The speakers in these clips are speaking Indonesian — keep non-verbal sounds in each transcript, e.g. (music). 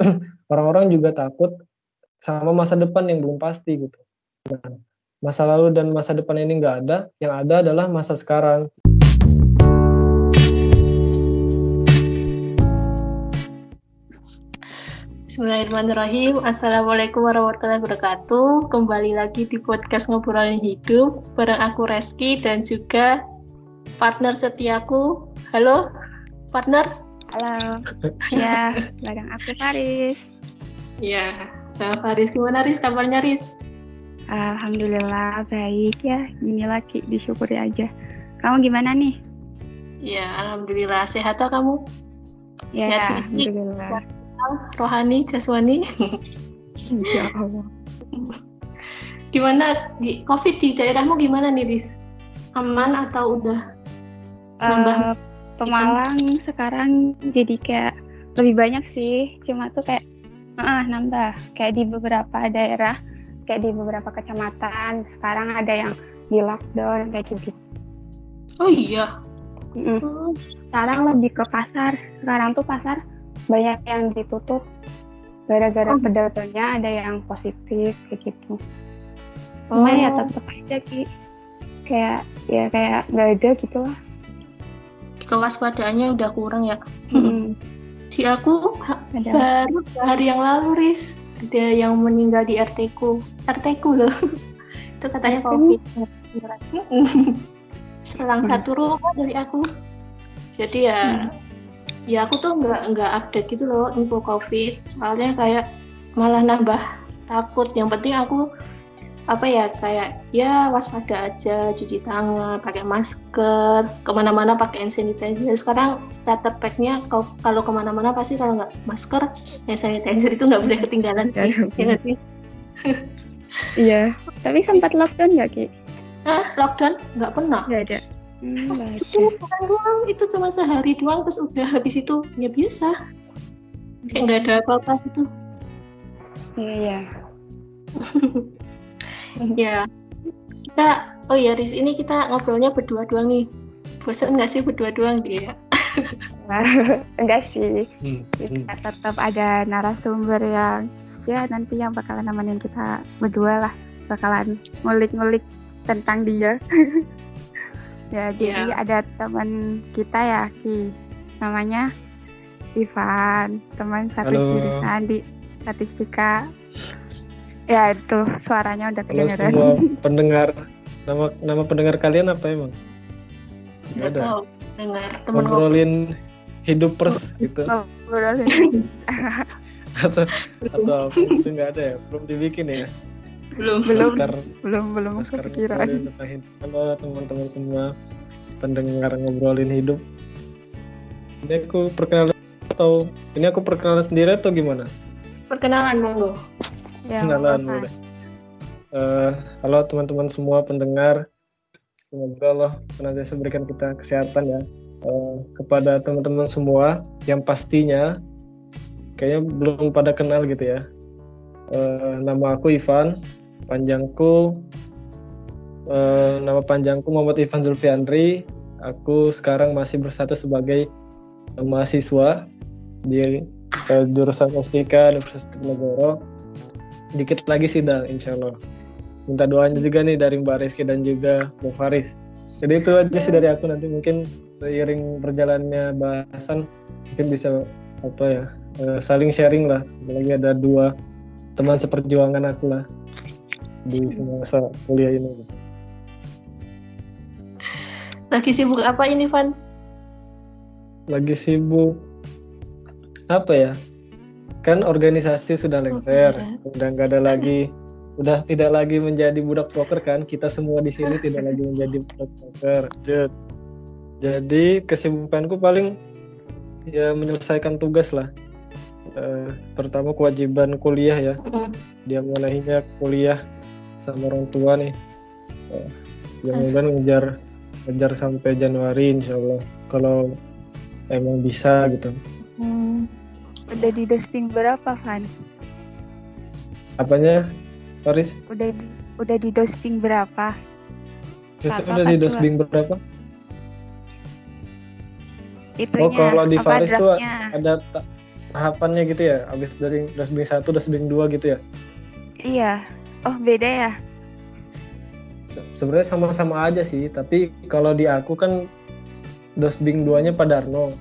(clears throat) orang-orang juga takut sama masa depan yang belum pasti gitu. Nah, masa lalu dan masa depan ini nggak ada, yang ada adalah masa sekarang. Bismillahirrahmanirrahim. Assalamualaikum warahmatullahi wabarakatuh. Kembali lagi di podcast ngobrolin hidup bareng aku Reski dan juga partner setiaku. Halo, partner. Halo. ya, bareng aku Faris. Ya, sama Faris. Gimana Riz? Kabarnya Riz? Alhamdulillah baik ya. Gini lagi disyukuri aja. Kamu gimana nih? Ya, alhamdulillah. Sehat tak kamu? Ya, Sehat fisik, alhamdulillah. rohani, jasmani. Insya (laughs) Allah. Gimana di COVID di daerahmu gimana nih, Riz? Aman atau udah uh, Pemalang sekarang jadi kayak lebih banyak sih. Cuma tuh kayak uh, nambah. Kayak di beberapa daerah kayak di beberapa kecamatan sekarang ada yang di lockdown kayak gitu. Oh iya? Mm -mm. sekarang lebih ke pasar. Sekarang tuh pasar banyak yang ditutup. Gara-gara oh. pedagangnya ada yang positif kayak gitu. Cuma ya oh. ya tetap aja ki. Kayak ya kayak nggak ada gitu lah kewaspadaannya udah kurang ya. Hmm. (laughs) Di aku Ada. baru hari yang lalu Riz ada yang meninggal di RT ku. RT ku loh. (laughs) Itu katanya COVID. (laughs) Selang hmm. satu rumah dari aku. Jadi ya hmm. ya aku tuh nggak nggak update gitu loh info COVID. Soalnya kayak malah nambah takut. Yang penting aku apa ya kayak ya waspada aja cuci tangan pakai masker ke mana-mana pakai hand sanitizer. Sekarang starter packnya kalau ke mana-mana pasti kalau nggak masker hand sanitizer itu nggak boleh ketinggalan sih ya, ya nggak sih? Iya tapi sempat lockdown nggak ki? Ah lockdown? Nggak pernah. Nggak ada. Hmm, itu doang, itu cuma sehari doang terus udah habis itu ya biasa. Kayak nggak ada apa-apa gitu. Iya iya (laughs) ya. Kita oh ya di sini kita ngobrolnya berdua doang nih. Bosan nggak sih berdua doang dia (laughs) enggak sih. Hmm, hmm. kita tetap ada narasumber yang ya nanti yang bakalan nemenin kita berdua lah. Bakalan ngulik-ngulik tentang dia. (laughs) Ya jadi yeah. ada teman kita ya Ki. Namanya Ivan. Teman satu Halo. jurusan di statistika Ya itu suaranya udah kedengeran. semua (laughs) pendengar nama nama pendengar kalian apa emang? Gak ada. dengar temen ngobrolin hidup pers gitu. Ngobrolin. (laughs) atau atau itu nggak ada ya? Belum dibikin ya? Belum belum belum belum kepikiran. Halo teman-teman semua pendengar ngobrolin hidup. Ini aku perkenalan atau ini aku perkenalan sendiri atau gimana? Perkenalan monggo ya, (laughs) kenalan boleh. Uh, halo teman-teman semua pendengar, semoga Allah senantiasa berikan kita kesehatan ya uh, kepada teman-teman semua yang pastinya kayaknya belum pada kenal gitu ya. Uh, nama aku Ivan, panjangku uh, nama panjangku Muhammad Ivan Zulfiandri. Aku sekarang masih berstatus sebagai mahasiswa di uh, jurusan Mustika Universitas Negoro dikit lagi sih dah insya Allah minta doanya juga nih dari Mbak Rizky dan juga Mbak Faris. Jadi itu aja sih dari aku. Nanti mungkin seiring berjalannya bahasan mungkin bisa apa ya eh, saling sharing lah. Apalagi ada dua teman seperjuangan aku lah di semasa kuliah ini. Lagi sibuk apa ini Van? lagi sibuk apa ya kan organisasi sudah lengser, oh, udah nggak ada lagi, udah tidak lagi menjadi budak poker kan? Kita semua di sini (laughs) tidak lagi menjadi budak poker. Jadi kesibukanku paling ya menyelesaikan tugas lah, uh, terutama kewajiban kuliah ya. Dia menahinya kuliah sama orang tua nih. Uh, ya mudah ngejar ngejar sampai Januari insya Allah kalau emang bisa gitu. Udah di dosing berapa, Van? Apanya, Faris? Udah di, udah di dosing berapa? Justru udah di dosing berapa? Itunya, oh, kalau di Faris tuh ada tahapannya gitu ya habis dari dosbing satu dosbing dua gitu ya iya oh beda ya Se sebenarnya sama-sama aja sih tapi kalau di aku kan dosbing duanya Padarno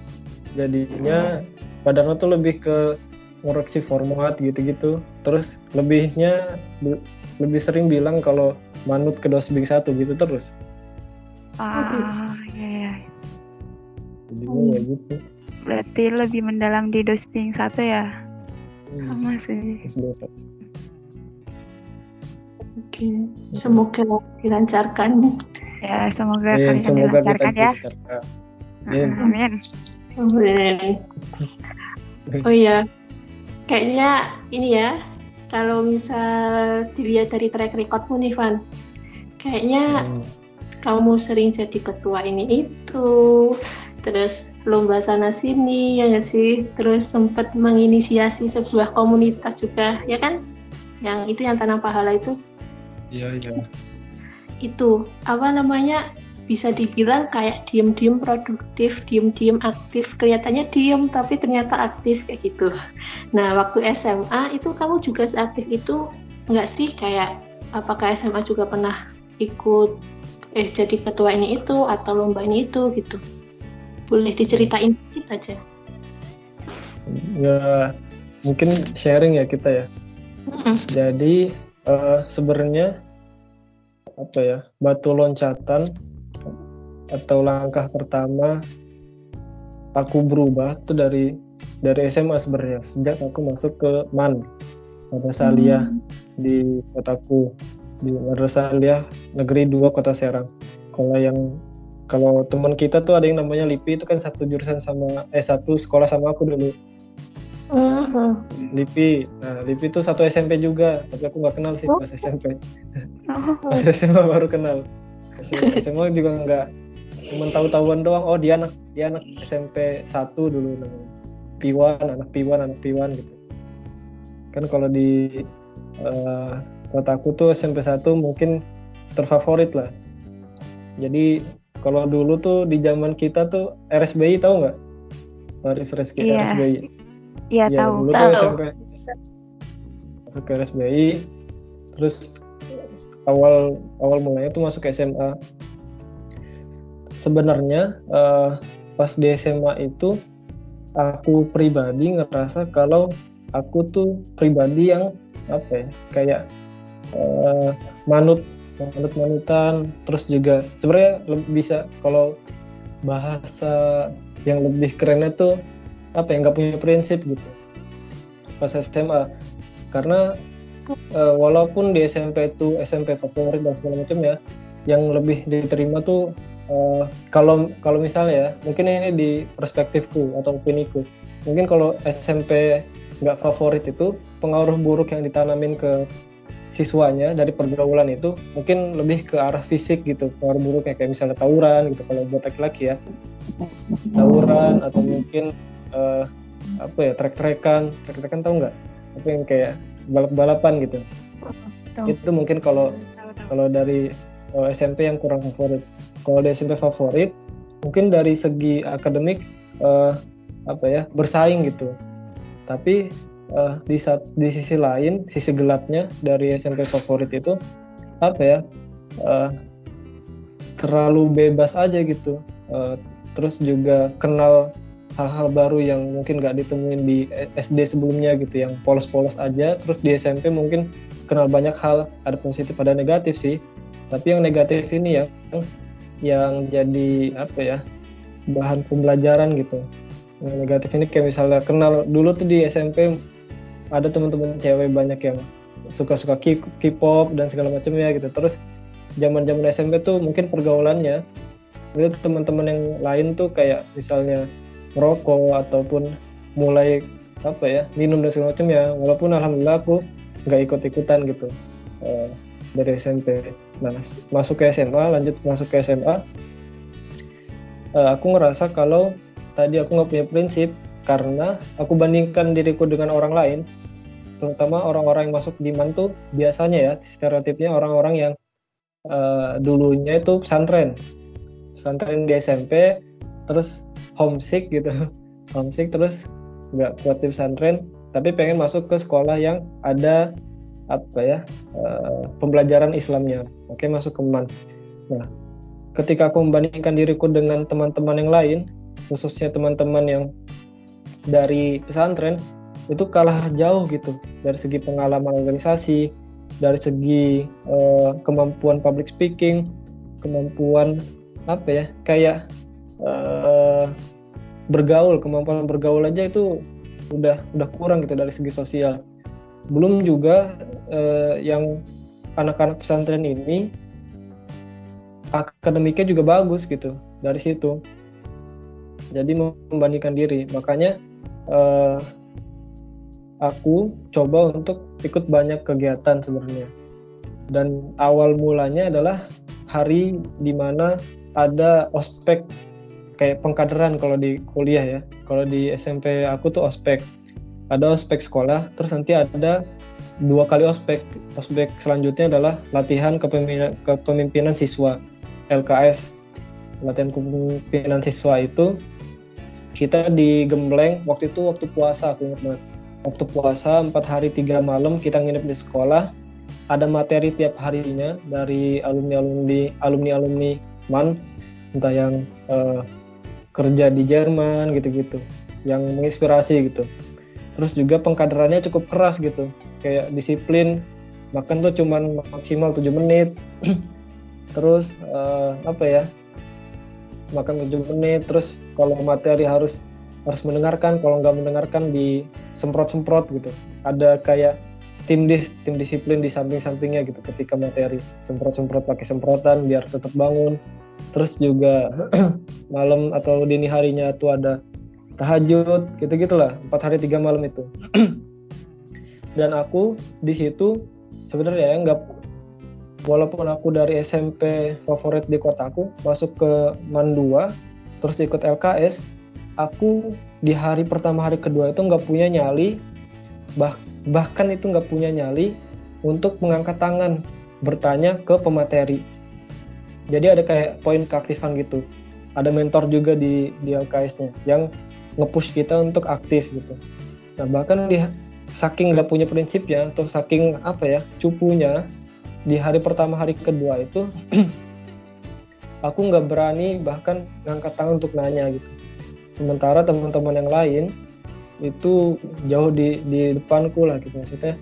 jadinya hmm. Padarno tuh lebih ke ngoreksi format gitu-gitu terus lebihnya lebih sering bilang kalau manut ke dosbing satu gitu terus ah iya, iya. jadinya hmm. ya gitu berarti lebih mendalam di dosbing satu ya hmm. sama sih oke semoga dilancarkan ya semoga ya, kalian semoga dilancarkan ya Amin. Amin. Amin. Oh iya, kayaknya ini ya kalau misal dilihat dari track recordmu nih Van kayaknya hmm. kamu sering jadi ketua ini itu terus lomba sana sini ya gak sih? Terus sempat menginisiasi sebuah komunitas juga ya kan? Yang itu yang tanam pahala itu? Iya iya. Itu apa namanya bisa dibilang kayak diem-diem produktif, diem-diem aktif, kelihatannya diem tapi ternyata aktif kayak gitu. Nah waktu SMA itu kamu juga seaktif itu nggak sih kayak apakah SMA juga pernah ikut eh jadi ketua ini itu atau lomba ini itu gitu? Boleh diceritain sedikit aja. Ya mungkin sharing ya kita ya. Mm-hmm. Jadi uh, sebenarnya apa ya batu loncatan atau langkah pertama aku berubah tuh dari dari SMA sebenarnya sejak aku masuk ke MAN Madrasah Aliyah hmm. di kotaku di Madrasah Aliyah Negeri 2 Kota Serang. Kalau yang kalau teman kita tuh ada yang namanya Lipi itu kan satu jurusan sama eh satu sekolah sama aku dulu. Uh-huh. Lipi, nah Lipi itu satu SMP juga, tapi aku nggak kenal sih pas SMP. Uh-huh. pas SMA baru kenal. SMA juga nggak cuma tahu-tahuan doang. Oh dia anak dia anak SMP 1 dulu namanya. Piwan anak Piwan anak Piwan gitu. Kan kalau di uh, kotaku tuh SMP 1 mungkin terfavorit lah. Jadi kalau dulu tuh di zaman kita tuh RSBI tahu nggak? Baris Reski yeah. RSBI iya ya, tahu. dulu tahu. Tuh SMP masuk ke RSBI terus awal awal mulanya tuh masuk ke SMA sebenarnya uh, pas di SMA itu aku pribadi ngerasa kalau aku tuh pribadi yang apa ya kayak uh, manut manut manutan terus juga sebenarnya bisa kalau bahasa yang lebih kerennya tuh apa ya nggak punya prinsip gitu pas SMA karena uh, walaupun di SMP itu SMP favorit dan segala macam ya yang lebih diterima tuh uh, kalau kalau misalnya ya mungkin ini di perspektifku atau opiniku. Mungkin kalau SMP nggak favorit itu pengaruh buruk yang ditanamin ke siswanya dari pergaulan itu mungkin lebih ke arah fisik gitu. Pengaruh buruknya kayak misalnya tawuran gitu kalau buat laki-laki ya. Tawuran atau mungkin uh, apa ya trek-trekan. Trek-trekan tahu nggak? Apa yang kayak balap-balapan gitu. Itu mungkin kalau kalau dari uh, eh, SMP yang kurang favorit kalau di SMP favorit mungkin dari segi akademik uh, apa ya bersaing gitu. Tapi uh, di saat di sisi lain sisi gelapnya dari SMP favorit itu apa ya uh, terlalu bebas aja gitu. Uh, terus juga kenal hal-hal baru yang mungkin gak ditemuin di SD sebelumnya gitu yang polos-polos aja. Terus di SMP mungkin kenal banyak hal ada positif ada negatif sih. Tapi yang negatif ini ya yang jadi apa ya bahan pembelajaran gitu. Yang negatif ini kayak misalnya kenal dulu tuh di SMP ada teman-teman cewek banyak yang suka-suka K-pop dan segala macamnya gitu. Terus zaman-zaman SMP tuh mungkin pergaulannya itu teman-teman yang lain tuh kayak misalnya merokok ataupun mulai apa ya minum dan segala macam ya walaupun alhamdulillah aku nggak ikut-ikutan gitu uh, dari SMP nah masuk ke SMA lanjut masuk ke SMA uh, eh, aku ngerasa kalau tadi aku nggak punya prinsip karena aku bandingkan diriku dengan orang lain terutama orang-orang yang masuk di MAN tuh biasanya ya stereotipnya orang-orang yang uh, dulunya itu pesantren. Pesantren di SMP terus homesick gitu. (laughs) Homesick terus nggak kuat di pesantren tapi pengen masuk ke sekolah yang ada apa ya uh, pembelajaran Islamnya oke masuk ke MAN nah ketika aku membandingkan diriku dengan teman-teman yang lain khususnya teman-teman yang dari pesantren itu kalah jauh gitu. Dari segi pengalaman organisasi dari segi uh, kemampuan public speaking kemampuan apa ya kayak uh, bergaul kemampuan bergaul aja itu udah udah kurang gitu dari segi sosial. Belum juga uh, yang anak-anak pesantren ini akademiknya juga bagus gitu dari situ jadi membandingkan diri makanya uh, aku coba untuk ikut banyak kegiatan sebenarnya. Dan awal mulanya adalah hari di mana ada ospek kayak pengkaderan kalau di kuliah ya. Kalau di SMP aku tuh ospek. Ada ospek sekolah, terus nanti ada dua kali ospek. Ospek selanjutnya adalah latihan kepemimpinan, kepemimpinan siswa LKS. Latihan kepemimpinan siswa itu kita di Gembleng waktu itu waktu puasa aku ingat banget waktu puasa empat hari tiga malam kita nginep di sekolah ada materi tiap harinya dari alumni alumni alumni alumni man entah yang uh, kerja di Jerman gitu-gitu yang menginspirasi gitu terus juga pengkaderannya cukup keras gitu. Kayak disiplin makan tuh cuman maksimal 7 menit. (clears throat) Terus uh, apa ya? Makan 7 menit terus kalau materi harus harus mendengarkan kalau nggak mendengarkan di semprot-semprot gitu. Ada kayak tim dis tim disiplin di samping-sampingnya gitu ketika materi semprot-semprot pakai semprotan biar tetap bangun. Terus juga (clears throat) malam atau dini harinya tuh ada tahajud gitu gitulah empat hari tiga malam itu. (clears throat) Dan aku di situ sebenarnya ya nggak walaupun aku dari SMP favorit di kotaku masuk ke Man 2 terus ikut LKS aku di hari pertama hari kedua itu nggak punya nyali. Bah bahkan itu nggak punya nyali untuk mengangkat tangan bertanya ke pemateri. Jadi ada kayak poin keaktifan gitu. Ada mentor juga di di LKS-nya yang ngepush kita untuk aktif gitu. Nah bahkan di saking nggak punya prinsip ya atau saking apa ya cupunya di hari pertama hari kedua itu (clears throat) aku nggak berani bahkan ngangkat tangan untuk nanya gitu. Sementara teman-teman yang lain itu jauh di di depanku lah gitu. Maksudnya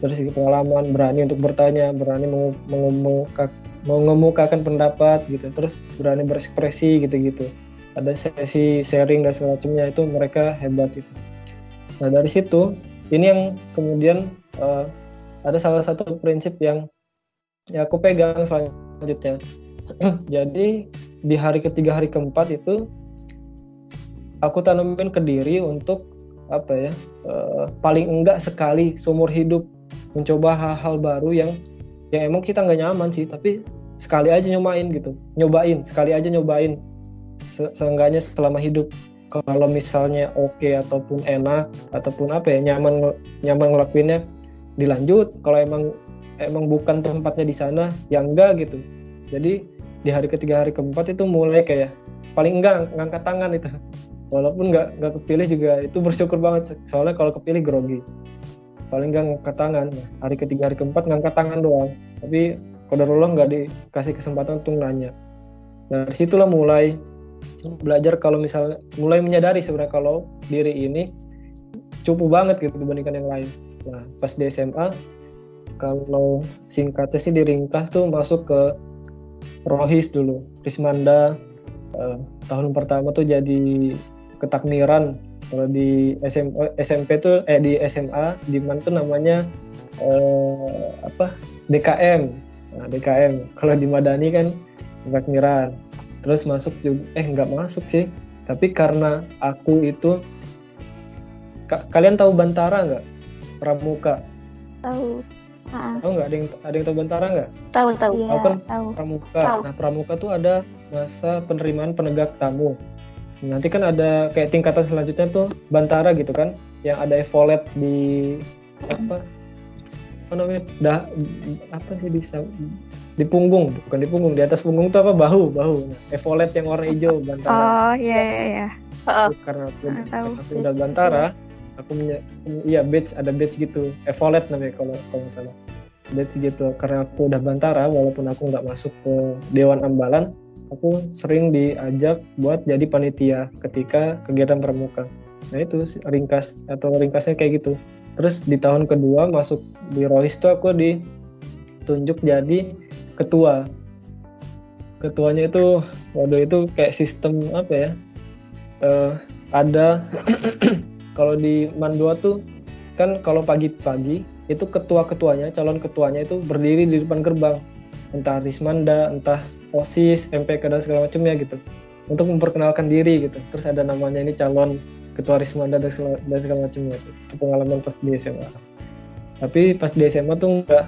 dari segi pengalaman berani untuk bertanya berani mengemukakan mengemukakan pendapat gitu. Terus berani berekspresi gitu-gitu ada sesi sharing dan semacamnya itu mereka hebat itu. Nah dari situ ini yang kemudian uh, ada salah satu prinsip yang ya aku pegang selanjutnya. (clears throat) Jadi di hari ketiga hari keempat itu aku tanamin ke diri untuk apa ya uh, paling enggak sekali seumur hidup. Mencoba hal-hal baru yang yang emang kita nggak nyaman sih tapi sekali aja nyobain gitu. Nyobain sekali aja nyobain Se seenggaknya selama hidup. Kalau misalnya oke okay, ataupun enak ataupun apa ya nyaman nyaman ngelakuinnya dilanjut. Kalau emang emang bukan tempatnya di sana ya enggak gitu. Jadi di hari ketiga hari keempat itu mulai kayak paling enggak ngangkat tangan itu. Walaupun nggak nggak kepilih juga itu bersyukur banget. Soalnya kalau kepilih grogi. Paling nggak ngangkat tangan. Hari ketiga hari keempat ngangkat tangan doang. Tapi kodarullah nggak dikasih kesempatan untuk nanya. Nah dari situlah mulai belajar kalau misalnya mulai menyadari sebenarnya kalau diri ini cukup banget gitu dibandingkan yang lain. Nah pas di SMA kalau singkatnya sih diringkas tuh masuk ke Rohis dulu. Rismanda eh, tahun pertama tuh jadi ketakmiran. Kalau di SM, SMP tuh eh di SMA di mana tuh namanya eh, apa? DKM nah, DKM kalau di Madani kan ketakmiran terus masuk juga eh nggak masuk sih. Tapi karena aku itu ka kalian tahu Bantara nggak? Pramuka. Tahu. Tahu nggak? Ada yang ada yang tahu Bantara nggak? Tahu tahu. Tahu kan? Tahu. Pramuka. Tahu. nah Pramuka tuh ada masa penerimaan penegak tamu. Nanti kan ada kayak tingkatan selanjutnya tuh bantara gitu kan? Yang ada evolet di apa apa namanya dah apa sih bisa di punggung bukan di punggung di atas punggung tuh apa? Bahu bahu. Evolet yang warna hijau bantara. Oh iya iya iya. Karena aku, uh, udah bantara aku punya iya badge ada badge gitu. Evolet namanya kalau kalau nggak salah. Badge gitu karena aku udah bantara walaupun aku nggak masuk ke dewan ambalan aku sering diajak buat jadi panitia ketika kegiatan pramuka. Nah itu ringkas atau ringkasnya kayak gitu terus di tahun kedua masuk di Rohis tuh aku ditunjuk jadi ketua. Ketuanya itu waduh itu kayak sistem apa ya? Uh, ada (clears throat) kalau di Mandua tuh kan kalau pagi-pagi itu ketua-ketuanya calon ketuanya itu berdiri di depan gerbang. Entah Rismanda entah OSIS MPK dan segala macamnya gitu. Untuk memperkenalkan diri gitu. Terus ada namanya ini calon ketua Rismanda dan dan segala macamnya itu. itu pengalaman pas di SMA tapi pas di SMA tuh enggak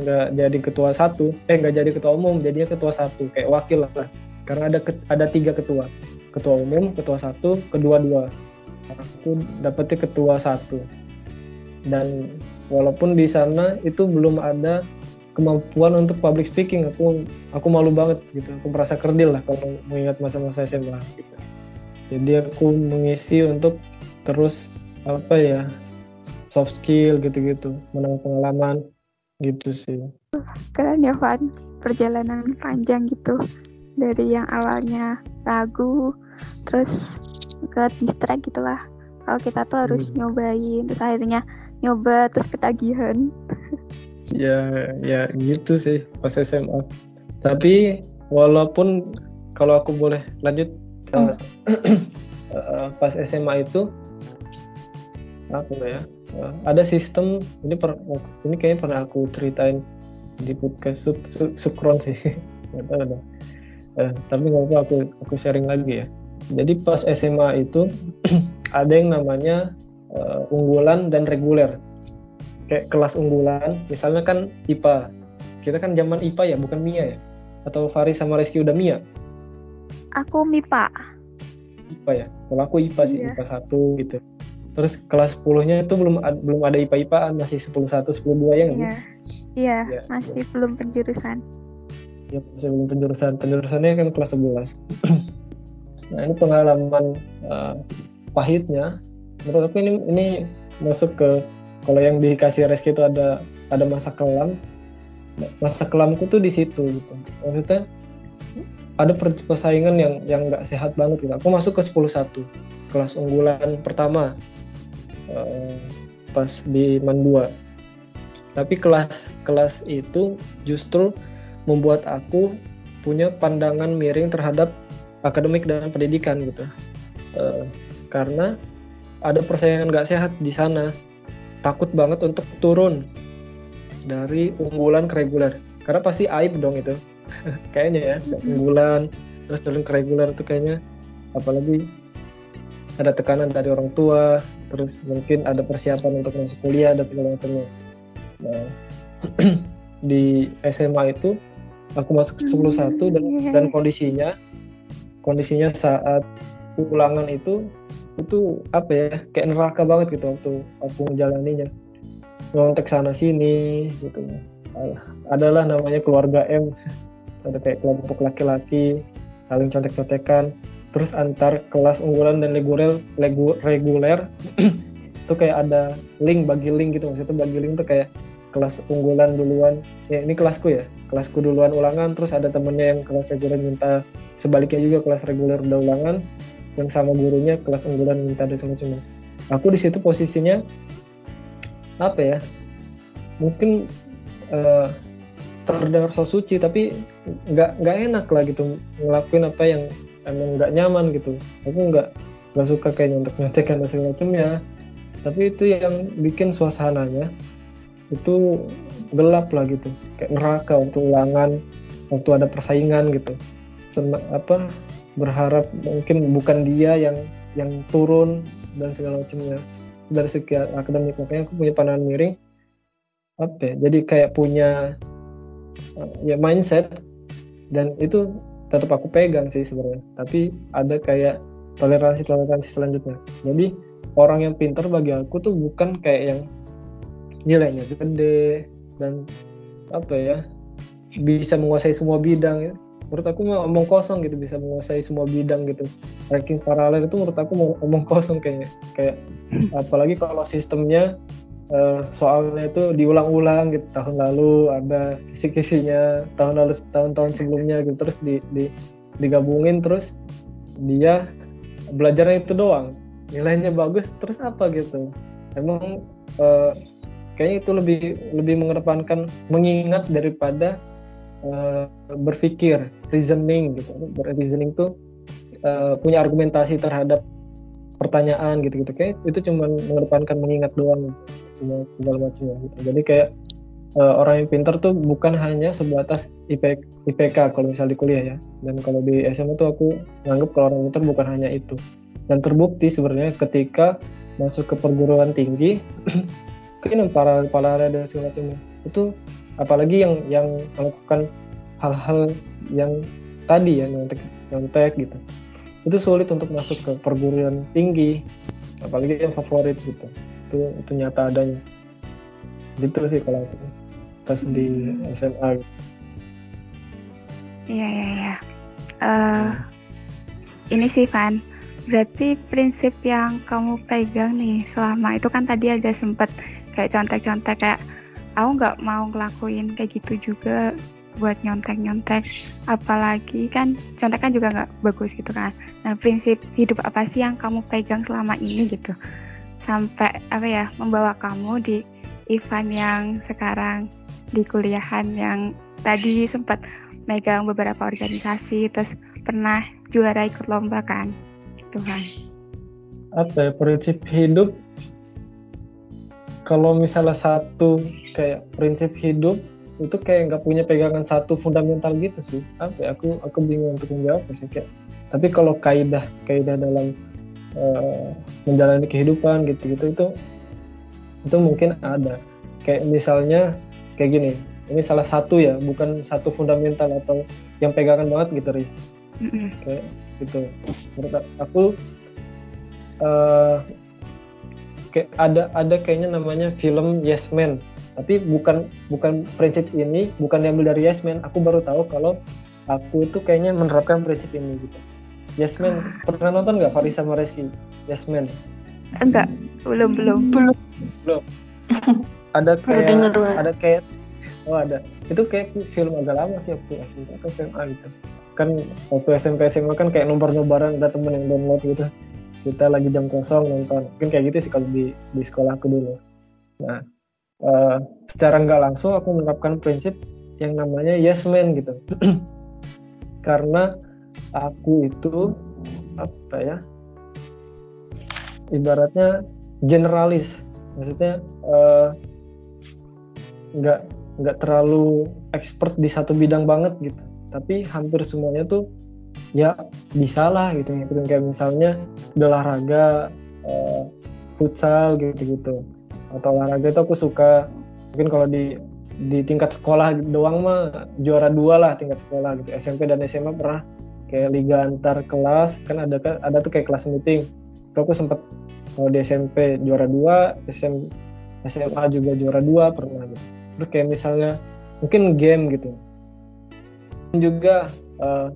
nggak jadi ketua satu. Eh nggak jadi ketua umum jadinya ketua satu kayak wakil lah. Karena ada ada tiga ketua. Ketua umum ketua satu kedua dua. Aku dapetnya ketua satu. Dan walaupun di sana itu belum ada kemampuan untuk public speaking aku aku malu banget gitu. Aku merasa kerdil lah kalau mengingat masa-masa SMA gitu. Jadi aku mengisi untuk terus apa ya soft skill gitu-gitu menambah pengalaman gitu sih. Keren ya Van. Perjalanan panjang gitu. Dari yang awalnya ragu terus ke distract gitulah. Kalau kita tuh harus hmm. nyobain terus akhirnya nyoba terus ketagihan. (laughs) Ya ya gitu sih pas SMA tapi walaupun kalau aku boleh lanjut hmm. pas (clears throat) SMA itu apa ya uh, ada sistem ini per, ini kayaknya pernah aku ceritain di podcast su, su, sukron sih. (laughs) Nggak uh, tapi nggak apa aku aku sharing lagi ya. Jadi pas SMA itu (clears throat) ada yang namanya uh, unggulan dan reguler. Kayak kelas unggulan misalnya kan IPA kita kan zaman IPA ya bukan MIA ya? Atau Faris sama Rizky udah MIA aku MIPA IPA ya kalau aku IPA sih iya. IPA satu gitu terus kelas 10-nya itu belum belum ada IPA-IPAan masih 10 1 10 2 ya Iya. Iya, ya. masih belum penjurusan. Ya, masih belum penjurusan. Penjurusannya kan kelas 11. (clears throat) nah, ini pengalaman uh, pahitnya menurut aku ini ini masuk ke kalau yang dikasih reski itu ada ada masa kelam. Masa kelamku tuh di situ gitu. Maksudnya ada persaingan yang yang nggak sehat banget gitu. Aku masuk ke 10 1 kelas unggulan pertama uh, pas di Mandua. Tapi kelas kelas itu justru membuat aku punya pandangan miring terhadap akademik dan pendidikan gitu. Uh, karena ada persaingan gak sehat di sana. Takut banget untuk turun dari unggulan ke reguler. Karena pasti aib dong itu (laughs) kayaknya ya unggulan terus turun ke reguler itu kayaknya. Apalagi ada tekanan dari orang tua terus mungkin ada persiapan untuk masuk kuliah dan segala macamnya. Nah (clears throat) di SMA itu aku masuk ke 10 dan dan kondisinya kondisinya saat ulangan itu itu apa ya kayak neraka banget gitu waktu aku menjalaninya nyontek sana sini gitu. Adalah namanya keluarga M (laughs) ada kayak kelompok laki-laki saling contek-contekan. Terus antar kelas unggulan dan reguler (clears throat) reguler itu kayak ada link bagi link gitu. Maksudnya bagi link tuh kayak kelas unggulan duluan. Ya ini kelasku ya. Kelasku duluan ulangan terus ada temennya yang kelas reguler minta sebaliknya juga kelas reguler udah ulangan yang sama gurunya kelas unggulan minta dan semacamnya aku di situ posisinya apa ya mungkin uh, terdengar so suci tapi nggak nggak enak lah gitu ngelakuin apa yang emang nggak nyaman gitu. Aku nggak nggak suka kayak nyontek nyontekan dan segala macamnya. Tapi itu yang bikin suasananya itu gelap lah gitu. Kayak neraka waktu ulangan waktu ada persaingan gitu. Sen apa berharap mungkin bukan dia yang yang turun dan segala macamnya. Dari segi akademik makanya aku punya pandangan miring. Apa ya, jadi kayak punya ya mindset. Dan itu tetap aku pegang sih sebenarnya. Tapi ada kayak toleransi toleransi selanjutnya. Jadi orang yang pintar bagi aku tuh bukan kayak yang nilainya gede dan apa ya bisa menguasai semua bidang ya. menurut aku omong kosong gitu bisa menguasai semua bidang gitu. Ranking paralel itu menurut aku mau omong kosong kayaknya. Kayak apalagi kalau sistemnya uh, soalnya itu diulang-ulang gitu tahun lalu ada kisi-kisinya tahun lalu tahun-tahun sebelumnya gitu. Terus di, di digabungin terus dia belajarnya itu doang. Nilainya bagus terus apa gitu. Emang uh, kayaknya itu lebih lebih mengedepankan mengingat daripada uh, berpikir reasoning gitu. Reasoning tuh uh, punya argumentasi terhadap pertanyaan gitu gitu kayak itu cuma mengedepankan mengingat doang segala macamnya gitu jadi kayak uh, orang yang pintar tuh bukan hanya sebatas IP, IPK kalau misal di kuliah ya. Dan kalau di SMA tuh aku nganggap kalau orang pintar bukan hanya itu. Dan terbukti sebenarnya ketika masuk ke perguruan tinggi (clears throat) keinginan para para dan segala macamnya itu apalagi yang yang melakukan hal-hal yang tadi ya nyontek nyontek gitu. Itu sulit untuk masuk ke perguruan tinggi apalagi yang favorit gitu itu itu nyata adanya. Gitu sih kalau aku pas di SMA gitu. iya iya iya. Uh, ini sih Van. Berarti prinsip yang kamu pegang nih selama itu kan tadi ada sempat kayak contek-contek kayak aku nggak mau ngelakuin kayak gitu juga buat nyontek-nyontek. Apalagi kan contek kan juga nggak bagus gitu kan. Nah prinsip hidup apa sih yang kamu pegang selama ini gitu sampai apa ya membawa kamu di event yang sekarang di kuliahan yang tadi sempat megang beberapa organisasi terus pernah juara ikut lomba kan? Gitu kan apa ya prinsip hidup? Kalau misalnya satu kayak prinsip hidup itu kayak nggak punya pegangan satu fundamental gitu sih. Apa ya, aku aku bingung untuk menjawab sih kayak. Tapi kalau kaidah kaidah dalam uh, menjalani kehidupan gitu gitu itu itu mungkin ada. Kayak misalnya kayak gini ini salah satu ya bukan satu fundamental atau yang pegangan banget gitu ri. Mm-hmm. kayak gitu. Menurut aku uh, kayak ada ada kayaknya namanya film Yes Man. Tapi bukan bukan prinsip ini bukan diambil dari Yes Man. Aku baru tahu kalau aku itu kayaknya menerapkan prinsip ini gitu Yes Man. Ah. pernah nonton nggak Farisa sama Reski? Yes Man. Enggak. Belum belum. Belum. Belum. (laughs) Ada kayak ada kayak oh ada. Itu kayak film agak lama sih waktu SMP atau SMA gitu. Kan waktu SMP SMA kan kayak nomor nobaran ada temen yang download gitu. Kita lagi jam kosong nonton. Mungkin kayak gitu sih kalau di di sekolahku dulu. Nah uh, secara nggak langsung aku menerapkan prinsip yang namanya yes man gitu. (clears throat) Karena aku itu apa ya ibaratnya generalis. Maksudnya uh, nggak nggak terlalu expert di satu bidang banget gitu. Tapi hampir semuanya tuh ya bisa lah gitu ngikutin. Kayak misalnya olahraga uh, futsal gitu-gitu. Atau olahraga itu aku suka. Mungkin kalau di di tingkat sekolah doang mah juara dua lah tingkat sekolah gitu. SMP dan SMA pernah kayak liga antar kelas kan ada ada tuh kayak kelas meeting. Itu aku sempat kalau di SMP juara dua SM, SMA juga juara dua pernah gitu. Terus kayak misalnya mungkin game gitu. Juga uh,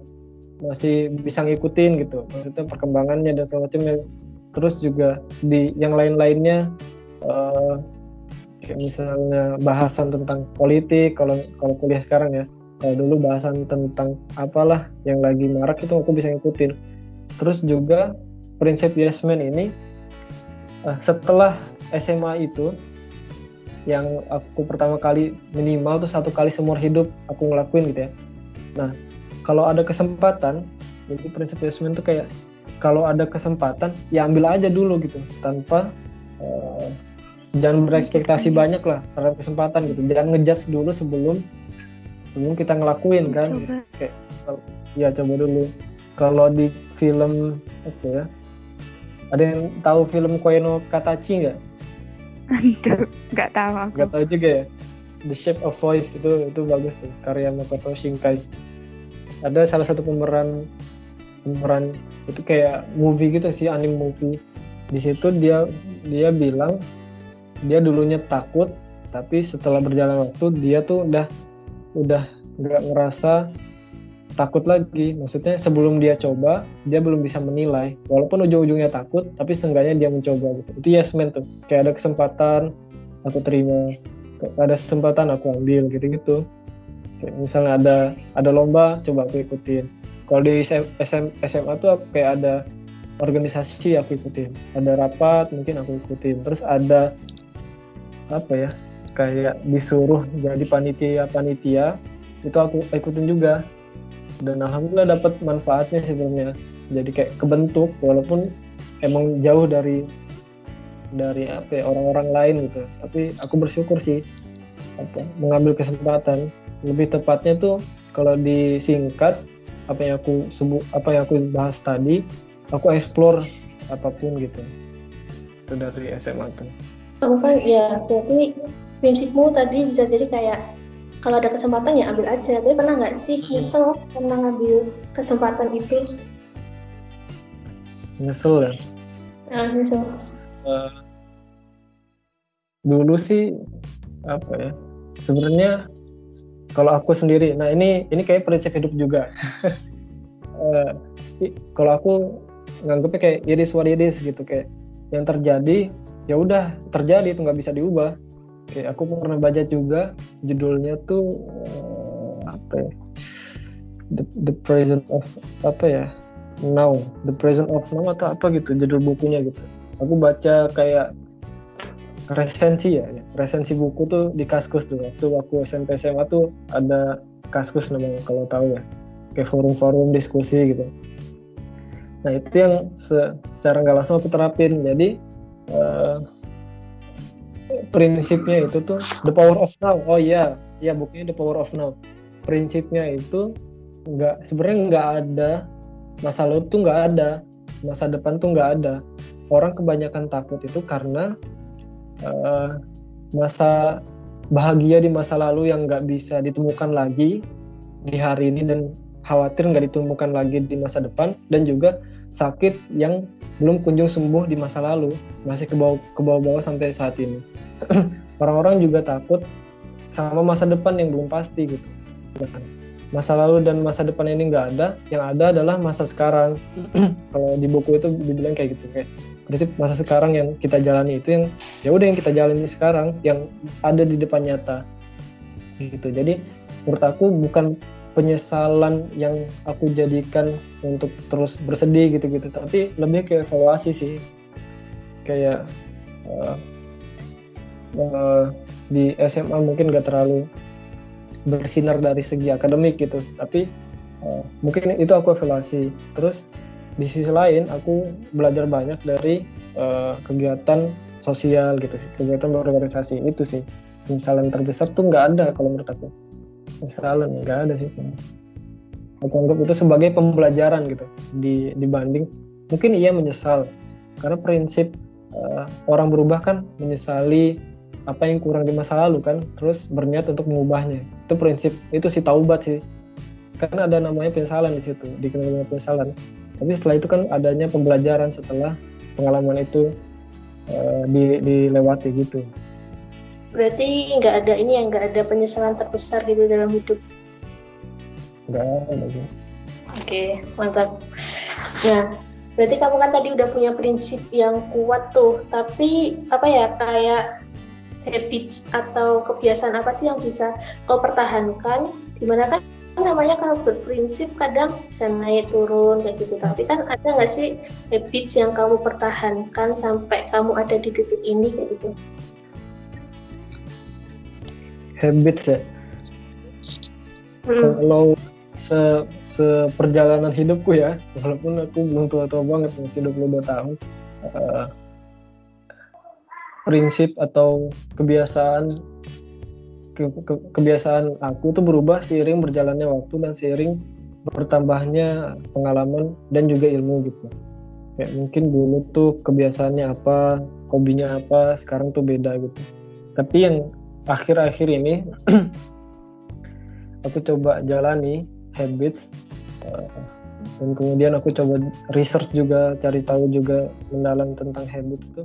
masih bisa ngikutin gitu. Maksudnya perkembangannya dan segala macamnya. Terus juga di yang lain-lainnya uh, kayak misalnya bahasan tentang politik kalau kalau kuliah sekarang ya kalau dulu bahasan tentang apalah yang lagi marak itu aku bisa ngikutin. Terus juga prinsip Yasmin ini uh, setelah SMA itu yang aku pertama kali minimal tuh satu kali seumur hidup aku ngelakuin gitu ya. Nah kalau ada kesempatan jadi prinsip investment itu kayak kalau ada kesempatan ya ambil aja dulu gitu tanpa uh, jangan berekspektasi banyak lah terhadap kesempatan gitu. Jangan ngejudge dulu sebelum sebelum kita ngelakuin kan coba. kayak ya coba dulu kalau di film apa ya ada yang tahu film Koeno Katachi nggak? nggak tahu aku. Nggak tahu juga ya. The Shape of Voice itu itu bagus tuh karya Makoto Shinkai ada salah satu pemeran pemeran itu kayak movie gitu sih anime movie di situ dia dia bilang dia dulunya takut tapi setelah berjalan waktu dia tuh udah udah nggak ngerasa takut lagi. Maksudnya sebelum dia coba dia belum bisa menilai. Walaupun ujung-ujungnya takut tapi seenggaknya dia mencoba gitu. Itu yes man tuh. Kayak ada kesempatan aku terima. Ada kesempatan aku ambil gitu gitu kayak misalnya ada ada lomba coba aku ikutin. Kalau di SM, SMA tuh kayak ada organisasi aku ikutin. Ada rapat mungkin aku ikutin. Terus ada apa ya kayak disuruh jadi panitia panitia itu aku ikutin juga. Dan alhamdulillah dapat manfaatnya sebenarnya. Jadi kayak kebentuk walaupun emang jauh dari dari apa ya, orang-orang lain gitu. Tapi aku bersyukur sih apa mengambil kesempatan. Lebih tepatnya tuh kalau disingkat apa yang aku sebut apa yang aku bahas tadi aku explore apa pun gitu. Itu dari SMA tuh. Kamu kan ya berarti prinsipmu tadi bisa jadi kayak kalau ada kesempatan ya ambil aja. Tapi pernah nggak sih hmm. nyesel pernah ngambil kesempatan itu? Nyesel ya? Ah, nyesel. Uh, dulu sih apa ya sebenarnya kalau aku sendiri nah ini ini kayak prinsip hidup juga. (laughs) Uh, kalau aku nganggepnya kayak iris what iris gitu kayak yang terjadi ya udah terjadi itu nggak bisa diubah kayak aku pernah baca juga judulnya tuh uh, apa ya? The, the present of apa ya? Now. The present of now atau apa gitu judul bukunya gitu. Aku baca kayak resensi ya, resensi buku tuh di kaskus tuh waktu aku SMP SMA tuh ada kaskus namanya kalau tahu ya. Kayak forum-forum diskusi gitu. Nah itu yang se secara nggak langsung aku terapin. Jadi uh, prinsipnya itu tuh the power of now. Oh iya iya bukunya the power of now. Prinsipnya itu nggak sebenarnya nggak ada. Masa lalu tuh nggak ada. Masa depan tuh nggak ada. Orang kebanyakan takut itu karena uh, masa bahagia di masa lalu yang nggak bisa ditemukan lagi di hari ini dan khawatir nggak ditemukan lagi di masa depan. Dan juga sakit yang belum kunjung sembuh di masa lalu masih ke bawah ke bawah-bawah sampai saat ini. (clears throat) Orang-orang juga takut sama masa depan yang belum pasti gitu. Masa lalu dan masa depan ini nggak ada yang ada adalah masa sekarang. (clears throat) Kalau di buku itu dibilang kayak gitu kayak prinsip masa sekarang yang kita jalani itu yang ya udah yang kita jalani sekarang yang ada di depan nyata. Gitu. Jadi menurut aku bukan penyesalan yang aku jadikan untuk terus bersedih gitu-gitu. Tapi lebih ke evaluasi sih. Kayak uh, uh, di SMA mungkin gak terlalu bersinar dari segi akademik gitu. Tapi uh, mungkin itu aku evaluasi. Terus di sisi lain aku belajar banyak dari uh, kegiatan sosial gitu sih. Kegiatan berorganisasi. Itu sih. Misalnya terbesar tuh nggak ada kalau menurut aku misalnya nggak ada sih. Aku anggap itu sebagai pembelajaran gitu di dibanding mungkin ia menyesal. Karena prinsip uh, orang berubah kan menyesali apa yang kurang di masa lalu kan terus berniat untuk mengubahnya. Itu prinsip itu si taubat sih. Karena ada namanya penyesalan di situ dikenal dengan penyesalan. Tapi setelah itu kan adanya pembelajaran setelah pengalaman itu uh, di, dilewati gitu berarti nggak ada ini yang nggak ada penyesalan terbesar gitu dalam hidup. Nggak ada oke mantap. Nah berarti kamu kan tadi udah punya prinsip yang kuat tuh. Tapi apa ya kayak habits atau kebiasaan apa sih yang bisa kau pertahankan? Di mana kan namanya kalau berprinsip kadang bisa naik turun kayak gitu. Tapi kan ada nggak sih habits yang kamu pertahankan sampai kamu ada di titik ini kayak gitu habits ya. Hmm. kalau se seperjalanan hidupku ya walaupun aku belum tua-tua banget masih 22 tahun uh, prinsip atau kebiasaan ke, ke, kebiasaan aku tuh berubah seiring berjalannya waktu dan seiring bertambahnya pengalaman dan juga ilmu gitu. Kayak mungkin dulu tuh kebiasaannya apa hobinya apa sekarang tuh beda gitu. Tapi yang akhir-akhir ini (clears throat) aku coba jalani habits uh, dan kemudian aku coba research juga cari tahu juga mendalam tentang habits tuh